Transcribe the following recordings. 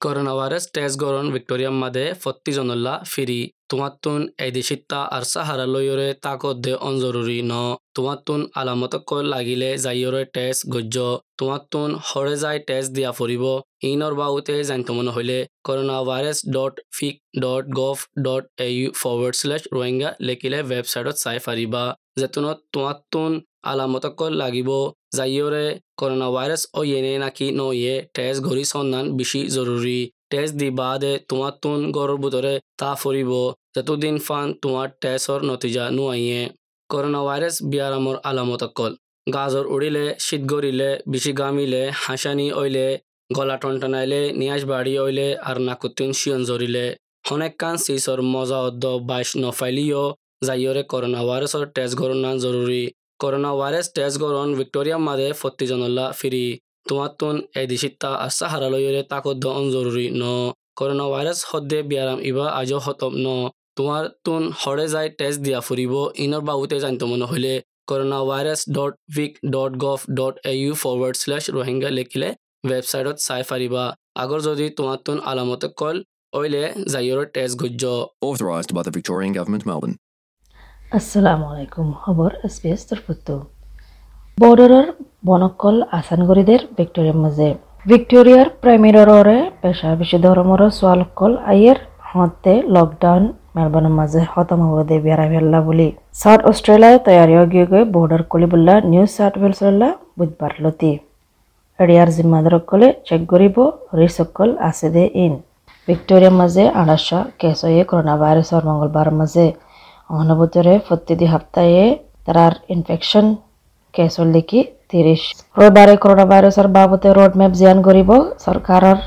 Coronavirus test গরণ ভিক্টোরিয়াম মাদে ফত্তি জনল্লা ফিরি তোমাতুন এই দিশিতা আর সাহারা লইরে তাক দে অঞ্জরুরি ন। তোমাতুন আলামত লাগিলে যাইয়রে টেস্ট গজ্য। তোমাতুন হরে যায় টেস্ট দিয়া ফুরিব ইনর বাউতে জানিত মনে হইলে coronavirus dot vic dot gov dot A U forward slash Rohingya লেখিলে ওয়েবসাইটত চাই ফারিবা জেতুনত তোমাতুন আলামত লাগিব। করোনা ভাইরাস ও ইয়েনে নাকি নইয়ে টেস্ট ঘড়ি সন্ধান বেশি জরুরি টেস্ট দি বাদে তোমার তুন গড়ের ভিতরে তা ফুরিব যতদিন ফান তোমার টেস্টর নতিজা নুয়াইয়ে করোনা ভাইরাস বিয়ারামর আলামত অকল। গাজর উড়িলে শীত গড়িলে বেশি গামিলে হাসানি অইলে, গলা টনটনাইলে, নিয়াজ বাড়ি অইলে আর নাকুতিন শিয়ন জরিলে হনেক কান মজা অদ্দ বাইশ নফাইলিও যাইয়রে করোনা ভাইরাসর টেস্ট গড়না জরুরি করোনা ভাইরাস টেস্ট গরণ ভিক্টোরিয়া মাদে ফত্তিজনল্লা ফিরি তোমাতুন এদিশিত্তা আসা হারালয়রে তাকদ্দ জরুরি ন করোনা ভাইরাস হদ্দে বিয়ারাম ইবা আজও হতম ন তোমার তুন হরে যাই টেস্ট দিয়া ফুরিব ইনর বাবুতে জানিত মনে হইলে coronavirus dot vic dot gov dot A U forward slash Rohingya লিখিলে ওয়েবসাইটত চাই ফারিবা আগর যদি তোমার তুন আলামতে কল ওইলে যাইয়র টেস্ট গজ্য Authorised by the Victorian Government, Melbourne. আছালামাইকুম খবৰ এছ পি এছ তৰফতো বৰ্ডাৰৰ বনকল আছানগুৰিদেৰ ভিক্টৰিয়াৰ মাজে ভিক্টৰিয়াৰ প্ৰাইমেৰৰে পেচা পেচি ধৰ্মৰ ছোৱালকল আইয়েৰ হওঁতে লকডাউন মেলবৰ্ণৰ মাজে খতম হ'ব দে বেৰা ভেল্লা বুলি চাউথ অষ্ট্ৰেলিয়াৰ তৈয়াৰী অগিয়েগৈ বৰ্ডাৰ কলিবল্লা নিউ চাউথ ৱেলছৰ বুধবাৰ লতি এৰিয়াৰ জিম্মাদাৰসকলে চেক কৰিব ৰিচসকল আছে দে ইন ভিক্টৰিয়াৰ মাজে আঠাশ কেছ হৈয়ে কৰোণা ভাইৰাছৰ মংগলবাৰৰ মাজে অনুভূতরে প্রতিটি সপ্তাহে তার ইনফেকশন কেসর লিখি তিরিশ। রবিবারে করোনা ভাইরাসের বাবদে রোড ম্যাপ জিয়ান করিব। সরকারের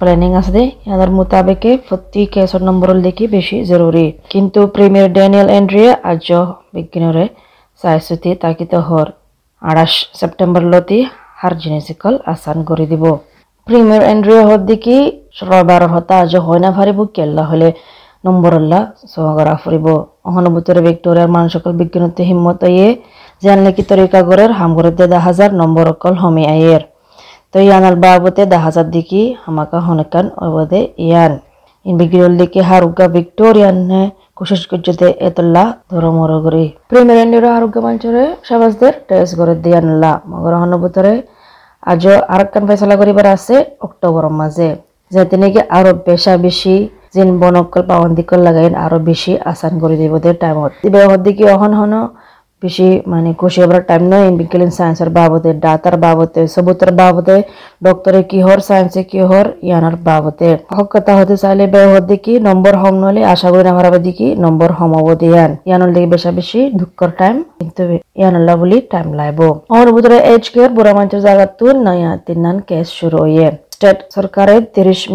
প্ল্যানিং আছে ইয়াদের মোতাবেকে প্রতি কেসর নম্বর লিখি বেশি জরুরি। কিন্তু প্রিমিয়ার ড্যানিয়েল এন্ড্রিয়ে আজ বিজ্ঞানরে চাইছুতি তাকিত হর আঠাশ সেপ্টেম্বর লতি হার জিনিসকল আসান করে দিব। প্রিমিয়ার এন্ড্রিয়ে হর দেখি রবিবার হতা আজ হয় না ফারিব কেল্লা হলে। নম্বরল্লা সোহাগরা ফুরিব। অহনুভূতরে ভিক্টোরিয়ার মান সকল বিজ্ঞানতে হিম্মত ইয়ে জানলে কি তরিকা গরের হামগরতে দা হাজার নম্বর অকল হমি আয়ের তো ইয়ানাল বাবতে দা হাজার দিকি, হামাকা হনকান অবদে ইয়ান। ইন বিগ্রিয়ল দিকে হারুগা ভিক্টোরিয়ান নে কোশিশ করছে এতলা ধরমর গরি প্রিমিয়ার ইন্ডিয়ার আরোগ্য মঞ্চরে সাবাসদের টেস্ট করে দিয়ানলা মগর হনুভূতরে আজ আরেকখান ফেসলা করিবার আছে অক্টোবর মাঝে। যাতে নাকি আরও বেশা বেশি যেন বনকল পাবন্দিকল লাগাইন আরও বেশি আসান করে দিব দে টাইমত। দিবে হদ্দিকে অহন হন? বেশি মানে খুশি হবার টাইম নয় বিজ্ঞান সায়েন্সের বাবদে ডাতার বাবদে, সবুতের বাবদে, ডক্টরে কি হর, সায়েন্সে কি হর, ইয়ানার বাবদে। হক কথা হতে চাইলে বে হদ্দি কি নম্বর হম নলে আশা করি আমার বাদি কি নম্বর হম অবধি ইয়ান। ইয়ানোর দিকে বেশা বেশি দুঃখর টাইম, কিন্তু ইয়ানুল্লাহ বলি টাইম লাইব। আমার ভিতরে এজ কেয়ার বুড়া মানুষের জায়গা তুন নয়া তিন কেস শুরু হইয়ে।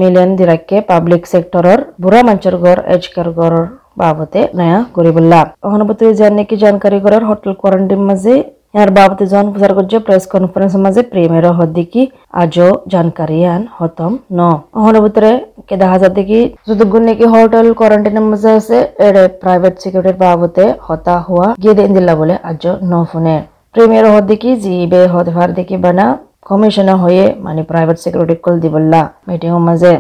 মিলিয়ন দিরাকে পাব্লিক সেক্টরের বুড়া মঞ্চের গড় এজ কেয়ার গড়ের বাবদে নয়া গরিবুল্লাহ অনুভূতি জান নাকি জানকারি করার হোটেল কোয়ারেন্টাইন মাঝে? ইয়ার বাবদে জন প্রচার করছে প্রেস কনফারেন্স মাঝে প্রেমের হদ্দিকি আজও জানকারি আন হতম ন। অনুভূতরে কে দেখা যায় দেখি যতগুণ নাকি হোটেল কোয়ারেন্টাইনের মাঝে আছে এড়ে প্রাইভেট সিকিউরিটির বাবদে হতা হওয়া গিয়ে দিন দিল্লা বলে আজ ন ফোনে। প্রেমের হদ্দিকি জিবে হতে পার দেখি বানা কমিশনার হয়ে মানে প্রাইভেট সিকিউরিটি কল দিবল্লা মিটিং মাঝে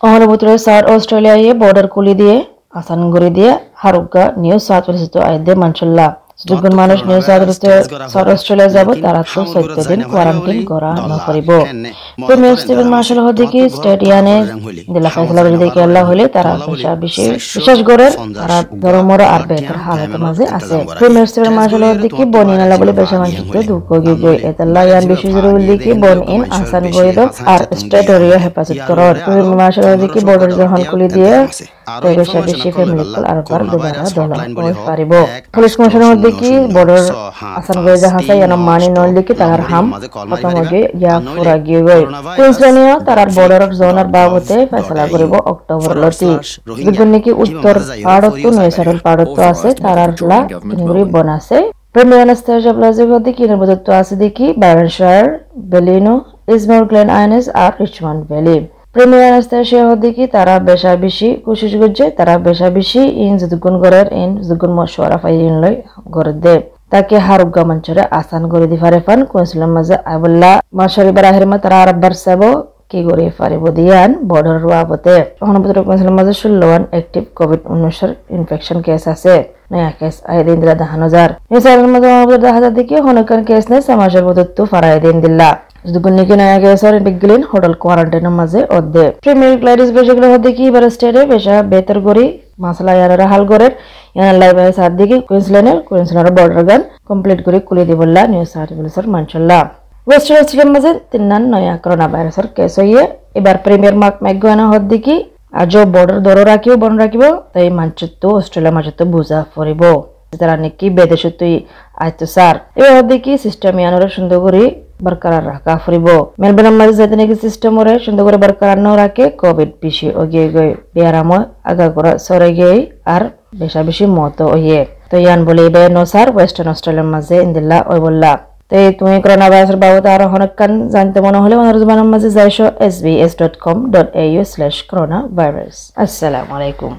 অহনুভূতির সার অস্ট্রেলিয়ায় বর্ডার খুলি দিয়ে আসানগুড়ি দিয়ে হারুগা নিউ সাউথ ওয়েলস আয়দে আইদে যখন মানুষ New South Wales South Australia যাব তারা তো চৈত্য দিন কোয়ারেন্টাইন করা নকরিব প্রিমিয়ার স্টিভেন মার্শাল হদিকি স্টেডিয়ানে দিলা ফেসলা করে দিকে আল্লাহ হলে তারা বিশেষ বিশেষ করে তারা ধর্মর আর বেকার হালত মাঝে আছে। তো প্রিমিয়ার স্টিভেন মার্শাল হদিকি বনি নালা বলে বেশা মানুষকে দুঃখ গিয়ে এতাল্লা ইয়ান বিশেষ জরুরি দিকে বন ইন আসান গইদ আর স্টেটরিয়া হেফাজত করার প্রিমিয়ার মার্শাল হদিকি বর্ডার যখন খুলি দিয়ে বেশা বেশি ফ্যামিলি আর বার দুবারা করে পারিব পুলিশ কমিশনার দেখি বর্ডার আসান গয়ে জাহাজা ইয়ান মানি নল দেখি তার হাম হয়ে ইয়া পুরা গিয়ে কুইন্সল্যান্ডীয় তার বর্ডার জোনার বাবতে ফেসলা করিব অক্টোবর লতি। যখন নাকি উত্তর পাড়ত নৈসারল পাড়ত আছে তারার লা তিনগুড়ি বন আছে প্রেমিয়ার আনাস্তাসিয়া প্লাজা দেখি নির্বাচিত আছে দেখি? Byron Shire Ballina Lismore Glen Innes আর রিচমন্ড ভ্যালি প্রেমিয়ার আনাস্তাসিয়া দেখি তারা বেশা বেশি কোশিশ করছে, তারা বেশা বেশি ইন যদুগুণ গড়ের ইন যদুগুণ মশওয়ারা ফাই ইন লই গড়ে দে তাকে হারুগা মঞ্চরে আসান করে দি ফারে ফান কুইন্সল্যান্ড মাঝে আবুল্লাহ মাশারি বারাহের মা তারা আরব্বার সাবো, কি করে পারিব দিয়ান বর্ডার বাবতে অনুপত্র কমিশনের মাঝে ষোলো ওয়ান অ্যাক্টিভ কোভিড উনিশের ইনফেকশন কেস আছে। নয়া কেস আই দিন দিলা দেখানো যার এই সাইডের মধ্যে দেখা যায় দেখি হনকান কেস নেই সমাজের বদত্ব ফারাই দিন দিলা কেসর বিগলিন হোটেল কোয়ারেন্টাইনের মাঝে অধ্যে প্রিমিয়ার গ্লাইডিস বেশগুলো হতে কি? এবার স্টেটে বেশা বেতর করি মাসলা ইয়ারা হাল করে ইয়ার লাইভ সাত দিকে, কুইন্সল্যান্ডের কুইন্সল্যান্ডের বর্ডার গান কমপ্লিট করে কুলি দিবল্লা নিউজ আর্টিকেলসর মানসল্লা ওয়েস্ট ওয়েস্টের মাঝে তিনান নয়া করোনা ভাইরাসের কেস হইয়ে, এবার প্রিমিয়ার মার্ক ম্যাকগানা হদ দেখি আজও বর্ডার দর রাখিব বন রাখিব তাই মানচিত্র অস্ট্রেলিয়া মানচিত্র বুঝা ফুরিব তারা নাকি বেদেশ তুই আইতো সার এবার দেখি সিস্টেম ইয়ানোর সুন্দর করে সিস্টেম ওরে সুন্দর করে বরকরার ন রাখে কোভিড বেশি অগিয়ে গই বেয়ারাময় আগা করা সরে গিয়ে আর বেশা বেশি মত ওয়ে তো ইয়ান বলে নো সার ওয়েস্টার্ন অস্ট্রেলিয়ার মাঝে ইন্দিল্লা ওই বললা তো এই তুমি করোনা ভাইরাসের বাবদ আরও অনেকক্ষণ জানতে মনে হলে অনুরোধ জবানের মাঝে যাইছো S B S dot com dot A U slash coronavirus আসসালামু আলাইকুম